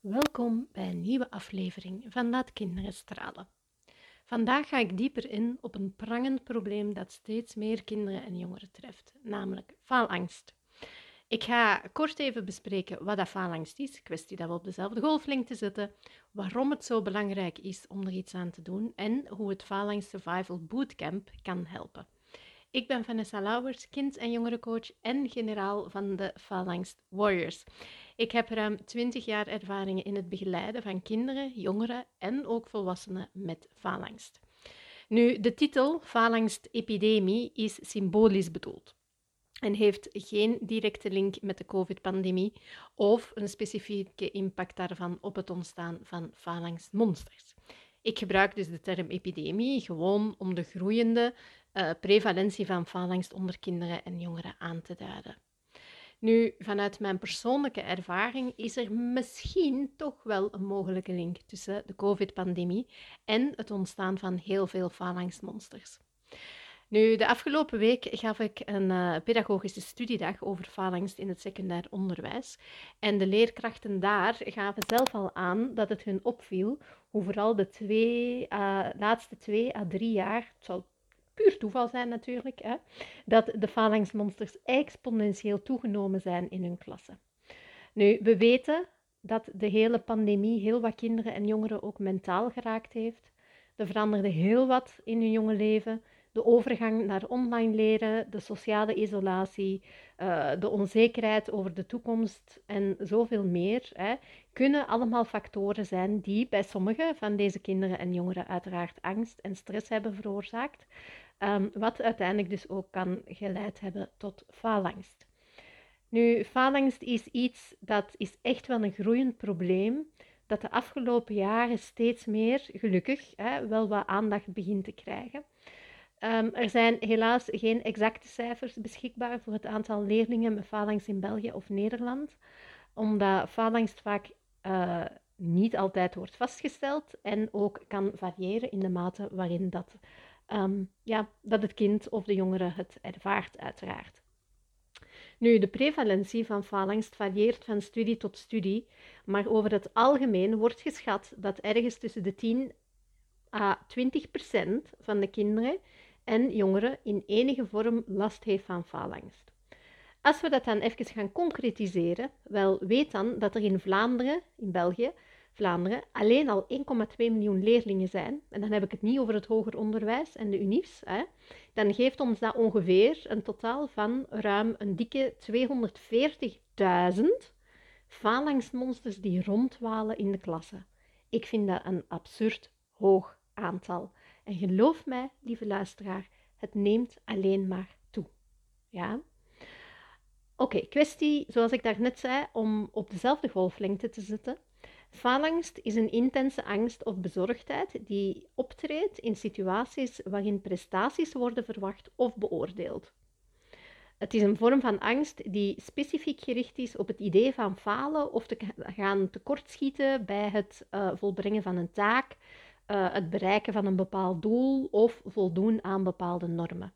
Welkom bij een nieuwe aflevering van Laat Kinderen Stralen. Vandaag ga ik dieper in op een prangend probleem dat steeds meer kinderen en jongeren treft, namelijk faalangst. Ik ga kort even bespreken wat dat faalangst is, kwestie dat we op dezelfde golflengte zitten, waarom het zo belangrijk is om er iets aan te doen en hoe het Faalangst Survival Bootcamp kan helpen. Ik ben Vanessa Lauwers, kind- en jongerencoach en generaal van de Faalangst Warriors. Ik heb ruim 20 jaar ervaring in het begeleiden van kinderen, jongeren en ook volwassenen met faalangst. Nu, de titel Faalangst-epidemie is symbolisch bedoeld en heeft geen directe link met de COVID-pandemie of een specifieke impact daarvan op het ontstaan van faalangstmonsters. Ik gebruik dus de term epidemie gewoon om de groeiende uh, prevalentie van faalangst onder kinderen en jongeren aan te duiden. Nu, vanuit mijn persoonlijke ervaring is er misschien toch wel een mogelijke link tussen de COVID-pandemie en het ontstaan van heel veel faalangstmonsters. Nu, de afgelopen week gaf ik een uh, pedagogische studiedag over faalangst in het secundair onderwijs. En de leerkrachten daar gaven zelf al aan dat het hun opviel hoe vooral de twee, uh, laatste twee à drie jaar, het zal puur toeval zijn natuurlijk, hè, dat de falangsmonsters exponentieel toegenomen zijn in hun klassen. Nu, we weten dat de hele pandemie heel wat kinderen en jongeren ook mentaal geraakt heeft. Er veranderde heel wat in hun jonge leven. De overgang naar online leren, de sociale isolatie, uh, de onzekerheid over de toekomst en zoveel meer, hè, kunnen allemaal factoren zijn die bij sommige van deze kinderen en jongeren uiteraard angst en stress hebben veroorzaakt. Ehm, wat uiteindelijk dus ook kan geleid hebben tot faalangst. Nu, faalangst is iets dat is echt wel een groeiend probleem dat de afgelopen jaren steeds meer, gelukkig, hè, wel wat aandacht begint te krijgen. Um, er zijn helaas geen exacte cijfers beschikbaar voor het aantal leerlingen met faalangst in België of Nederland, omdat faalangst vaak uh, niet altijd wordt vastgesteld en ook kan variëren in de mate waarin dat um, ja, dat het kind of de jongere het ervaart, uiteraard. Nu, de prevalentie van faalangst varieert van studie tot studie, maar over het algemeen wordt geschat dat ergens tussen de 10 à 20 procent van de kinderen en jongeren in enige vorm last heeft van faalangst. Als we dat dan even gaan concretiseren, wel weet dan dat er in Vlaanderen, in België, Vlaanderen alleen al 1,2 miljoen leerlingen zijn, en dan heb ik het niet over het hoger onderwijs en de UNIFs, hè, dan geeft ons dat ongeveer een totaal van ruim een dikke 240.000 phalanxmonsters die rondwalen in de klasse. Ik vind dat een absurd hoog aantal. En geloof mij, lieve luisteraar, het neemt alleen maar toe. Ja? Oké, kwestie, zoals ik daarnet zei, om op dezelfde golflengte te zitten. Faalangst is een intense angst of bezorgdheid die optreedt in situaties waarin prestaties worden verwacht of beoordeeld. Het is een vorm van angst die specifiek gericht is op het idee van falen of te gaan tekortschieten bij het uh, volbrengen van een taak, uh, het bereiken van een bepaald doel of voldoen aan bepaalde normen.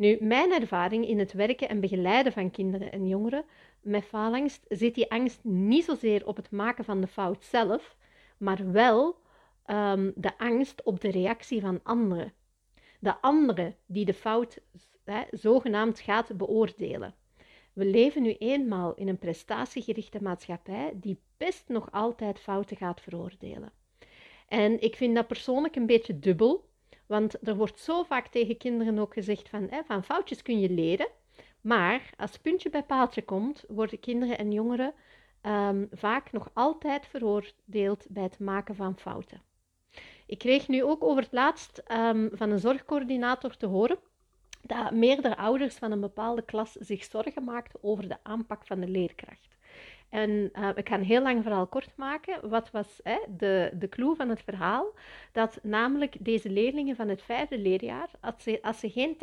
Nu, mijn ervaring in het werken en begeleiden van kinderen en jongeren met faalangst zit die angst niet zozeer op het maken van de fout zelf, maar wel um, de angst op de reactie van anderen. De anderen die de fout hè, zogenaamd gaat beoordelen. We leven nu eenmaal in een prestatiegerichte maatschappij die best nog altijd fouten gaat veroordelen. En ik vind dat persoonlijk een beetje dubbel, want er wordt zo vaak tegen kinderen ook gezegd van, hè, van foutjes kun je leren. Maar als puntje bij paaltje komt, worden kinderen en jongeren um, vaak nog altijd veroordeeld bij het maken van fouten. Ik kreeg nu ook over het laatst um, van een zorgcoördinator te horen dat meerdere ouders van een bepaalde klas zich zorgen maakten over de aanpak van de leerkracht. En uh, ik heel lang verhaal kort maken. Wat was hè, de, de clue van het verhaal? Dat namelijk deze leerlingen van het vijfde leerjaar, als ze, geen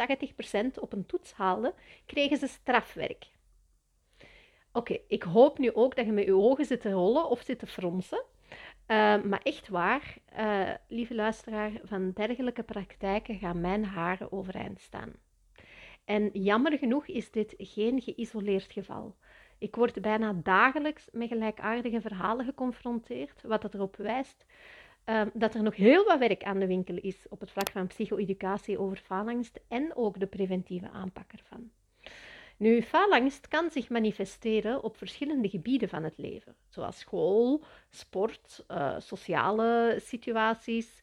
80% op een toets haalden, kregen ze strafwerk. Oké, ik hoop nu ook dat je met je ogen zit te rollen of zit te fronsen. Uh, maar echt waar, uh, lieve luisteraar, van dergelijke praktijken gaan mijn haren overeind staan. En jammer genoeg is dit geen geïsoleerd geval. Ik word bijna dagelijks met gelijkaardige verhalen geconfronteerd, wat erop wijst um, dat er nog heel wat werk aan de winkel is op het vlak van psycho-educatie over faalangst en ook de preventieve aanpak ervan. Nu, faalangst kan zich manifesteren op verschillende gebieden van het leven, zoals school, sport, uh, sociale situaties.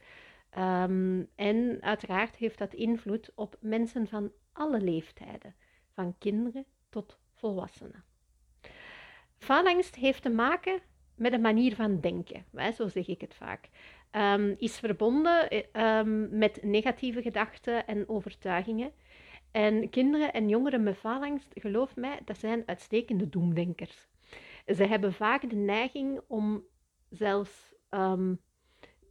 Um, en uiteraard heeft dat invloed op mensen van alle leeftijden, van kinderen tot volwassenen. Faalangst heeft te maken met een manier van denken, zo zeg ik het vaak. Um, is verbonden um, met negatieve gedachten en overtuigingen. En kinderen en jongeren met faalangst, geloof mij, dat zijn uitstekende doemdenkers. Ze hebben vaak de neiging om zelfs um,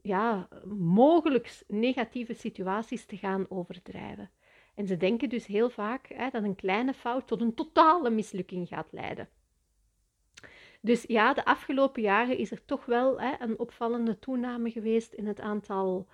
ja, mogelijk negatieve situaties te gaan overdrijven. En ze denken dus heel vaak hè, dat een kleine fout tot een totale mislukking gaat leiden. Dus ja, de afgelopen jaren is er toch wel hè, een opvallende toename geweest in het aantal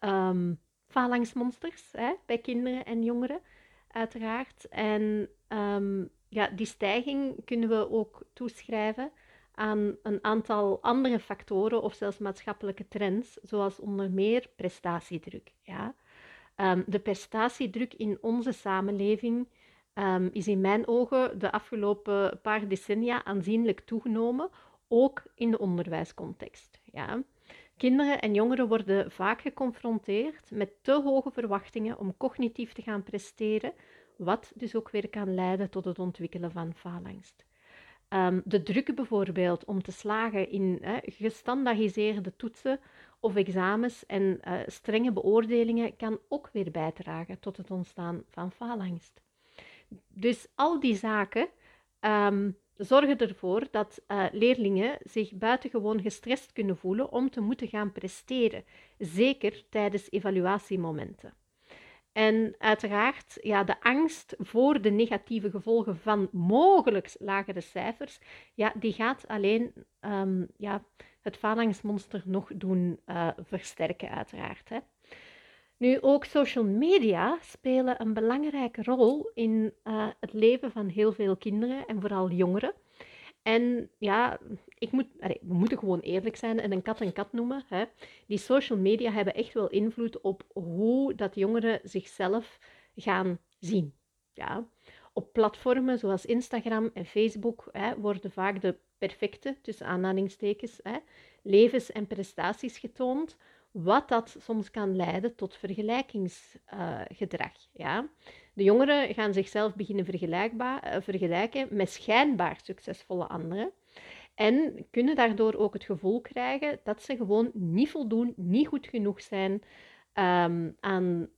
um, phalanxmonsters hè, bij kinderen en jongeren, uiteraard. En um, ja, die stijging kunnen we ook toeschrijven aan een aantal andere factoren of zelfs maatschappelijke trends, zoals onder meer prestatiedruk. Ja. Um, de prestatiedruk in onze samenleving um, is in mijn ogen de afgelopen paar decennia aanzienlijk toegenomen, ook in de onderwijscontext. Ja. Kinderen en jongeren worden vaak geconfronteerd met te hoge verwachtingen om cognitief te gaan presteren, wat dus ook weer kan leiden tot het ontwikkelen van faalangst. Um, de druk bijvoorbeeld om te slagen in hè, gestandaardiseerde toetsen of examens en uh, strenge beoordelingen kan ook weer bijdragen tot het ontstaan van faalangst. Dus al die zaken um, zorgen ervoor dat uh, leerlingen zich buitengewoon gestrest kunnen voelen om te moeten gaan presteren, zeker tijdens evaluatiemomenten. En uiteraard, ja, de angst voor de negatieve gevolgen van mogelijk lagere cijfers, ja, die gaat alleen um, ja, het falangsmonster nog doen uh, versterken, uiteraard. Hè. Nu, ook social media spelen een belangrijke rol in uh, het leven van heel veel kinderen en vooral jongeren. En ja, ik moet, we moeten gewoon eerlijk zijn en een kat een kat noemen. Hè. Die social media hebben echt wel invloed op hoe dat jongeren zichzelf gaan zien. Ja. Op platformen zoals Instagram en Facebook hè, worden vaak de perfecte, tussen aanhalingstekens, hè, levens en prestaties getoond, wat dat soms kan leiden tot vergelijkingsgedrag. Ja. De jongeren gaan zichzelf beginnen uh, vergelijken met schijnbaar succesvolle anderen. En kunnen daardoor ook het gevoel krijgen dat ze gewoon niet voldoen, niet goed genoeg zijn um, aan,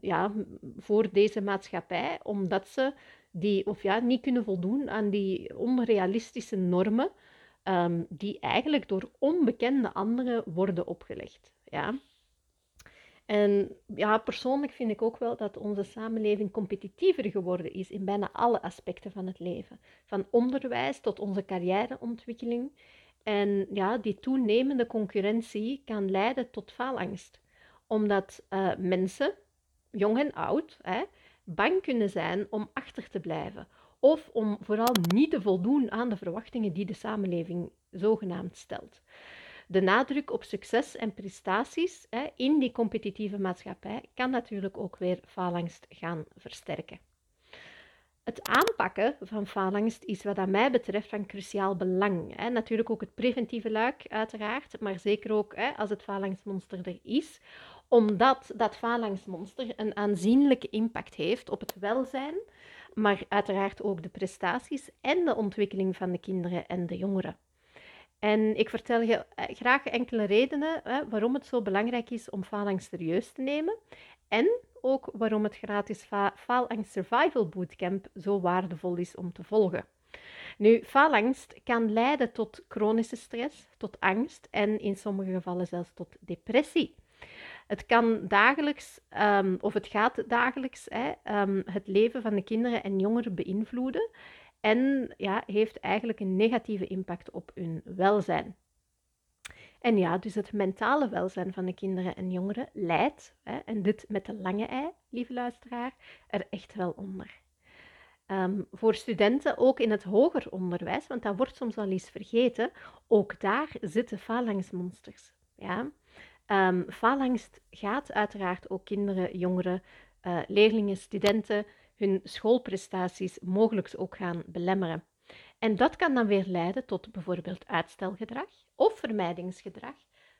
ja, voor deze maatschappij, omdat ze die, of ja, niet kunnen voldoen aan die onrealistische normen um, die eigenlijk door onbekende anderen worden opgelegd. Ja. En ja, persoonlijk vind ik ook wel dat onze samenleving competitiever geworden is in bijna alle aspecten van het leven. Van onderwijs tot onze carrièreontwikkeling. En ja, die toenemende concurrentie kan leiden tot faalangst. Omdat uh, mensen, jong en oud, hè, bang kunnen zijn om achter te blijven. Of om vooral niet te voldoen aan de verwachtingen die de samenleving zogenaamd stelt de nadruk op succes en prestaties hè, in die competitieve maatschappij kan natuurlijk ook weer faalangst gaan versterken. Het aanpakken van faalangst is wat aan mij betreft van cruciaal belang. Hè. Natuurlijk ook het preventieve luik, uiteraard, maar zeker ook hè, als het faalangstmonster er is, omdat dat faalangstmonster een aanzienlijke impact heeft op het welzijn, maar uiteraard ook de prestaties en de ontwikkeling van de kinderen en de jongeren. En ik vertel je eh, graag enkele redenen hè, waarom het zo belangrijk is om faalangst serieus te nemen. En ook waarom het gratis Faalangst Survival Bootcamp zo waardevol is om te volgen. Nu, faalangst kan leiden tot chronische stress, tot angst en in sommige gevallen zelfs tot depressie. Het kan dagelijks, um, of het gaat dagelijks, hè, um, het leven van de kinderen en jongeren beïnvloeden en ja, heeft eigenlijk een negatieve impact op hun welzijn. En ja, dus het mentale welzijn van de kinderen en jongeren leidt, hè, en dit met de lange ei, lieve luisteraar, er echt wel onder. Ehm, voor studenten, ook in het hoger onderwijs, want dat wordt soms wel eens vergeten, ook daar zitten faalangstmonsters. Ja? Um, gaat uiteraard ook kinderen, jongeren, uh, leerlingen, studenten hun schoolprestaties mogelijk ook gaan belemmeren. En dat kan dan weer leiden tot bijvoorbeeld uitstelgedrag of vermijdingsgedrag,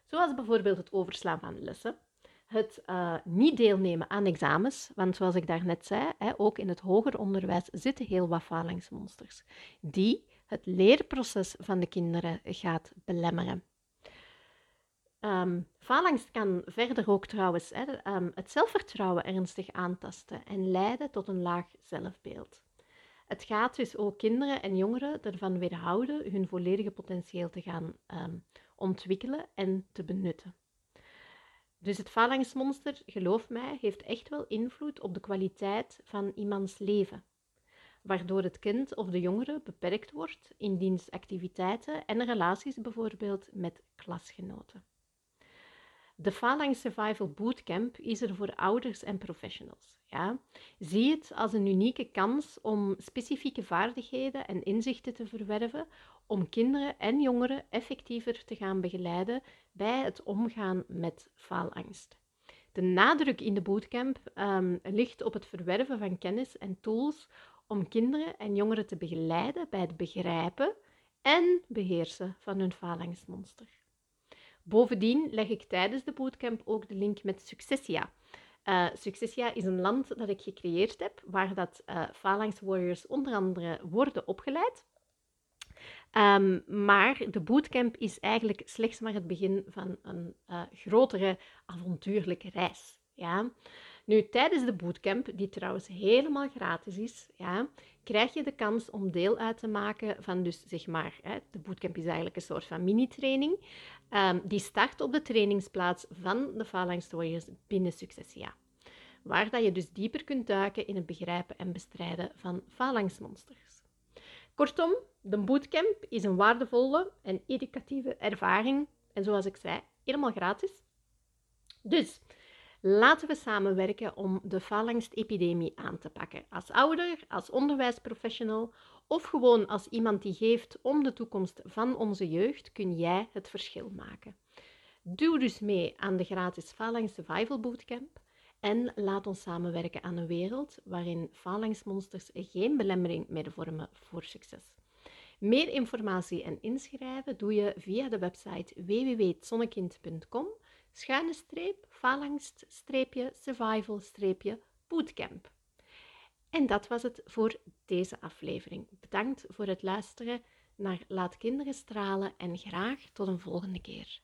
zoals bijvoorbeeld het overslaan van lessen, het uh, niet deelnemen aan examens, want zoals ik daarnet zei, hè, ook in het hoger onderwijs zitten heel wat falingsmonsters, die het leerproces van de kinderen gaat belemmeren. Um, faalangst kan verder ook trouwens hè, um, het zelfvertrouwen ernstig aantasten en leiden tot een laag zelfbeeld. Het gaat dus ook kinderen en jongeren ervan weerhouden hun volledige potentieel te gaan um, ontwikkelen en te benutten. Dus het falangsmonster, geloof mij, heeft echt wel invloed op de kwaliteit van iemands leven, waardoor het kind of de jongere beperkt wordt in diens activiteiten en relaties bijvoorbeeld met klasgenoten. De Phalanx Survival Bootcamp is er voor ouders en professionals. Ja? Zie het als een unieke kans om specifieke vaardigheden en inzichten te verwerven om kinderen en jongeren effectiever te gaan begeleiden bij het omgaan met faalangst. De nadruk in de bootcamp um, ligt op het verwerven van kennis en tools om kinderen en jongeren te begeleiden bij het begrijpen en beheersen van hun faalangstmonster. Bovendien leg ik tijdens de bootcamp ook de link met Successia. Uh, Successia is een land dat ik gecreëerd heb, waar dat uh, Phalanx Warriors onder andere worden opgeleid. Um, maar de bootcamp is eigenlijk slechts maar het begin van een uh, grotere avontuurlijke reis. Ja? Nu, tijdens de bootcamp, die trouwens helemaal gratis is, ja, krijg je de kans om deel uit te maken van, dus zeg maar, hè, de bootcamp is eigenlijk een soort van mini-training. Um, die start op de trainingsplaats van de Phalanx binnen Successia. Waar dat je dus dieper kunt duiken in het begrijpen en bestrijden van phalanxmonsters. Kortom, de bootcamp is een waardevolle en educatieve ervaring. En zoals ik zei, helemaal gratis. Dus Laten we samenwerken om de faalangstepidemie aan te pakken. Als ouder, als onderwijsprofessional of gewoon als iemand die geeft om de toekomst van onze jeugd, kun jij het verschil maken. Doe dus mee aan de gratis Phalanx Survival Bootcamp en laat ons samenwerken aan een wereld waarin phalanxmonsters geen belemmering meer vormen voor succes. Meer informatie en inschrijven doe je via de website www.zonnekind.com schuine streep, phalanx streepje, survival streepje, bootcamp. En dat was het voor deze aflevering. Bedankt voor het luisteren naar Laat Kinderen Stralen en graag tot een volgende keer.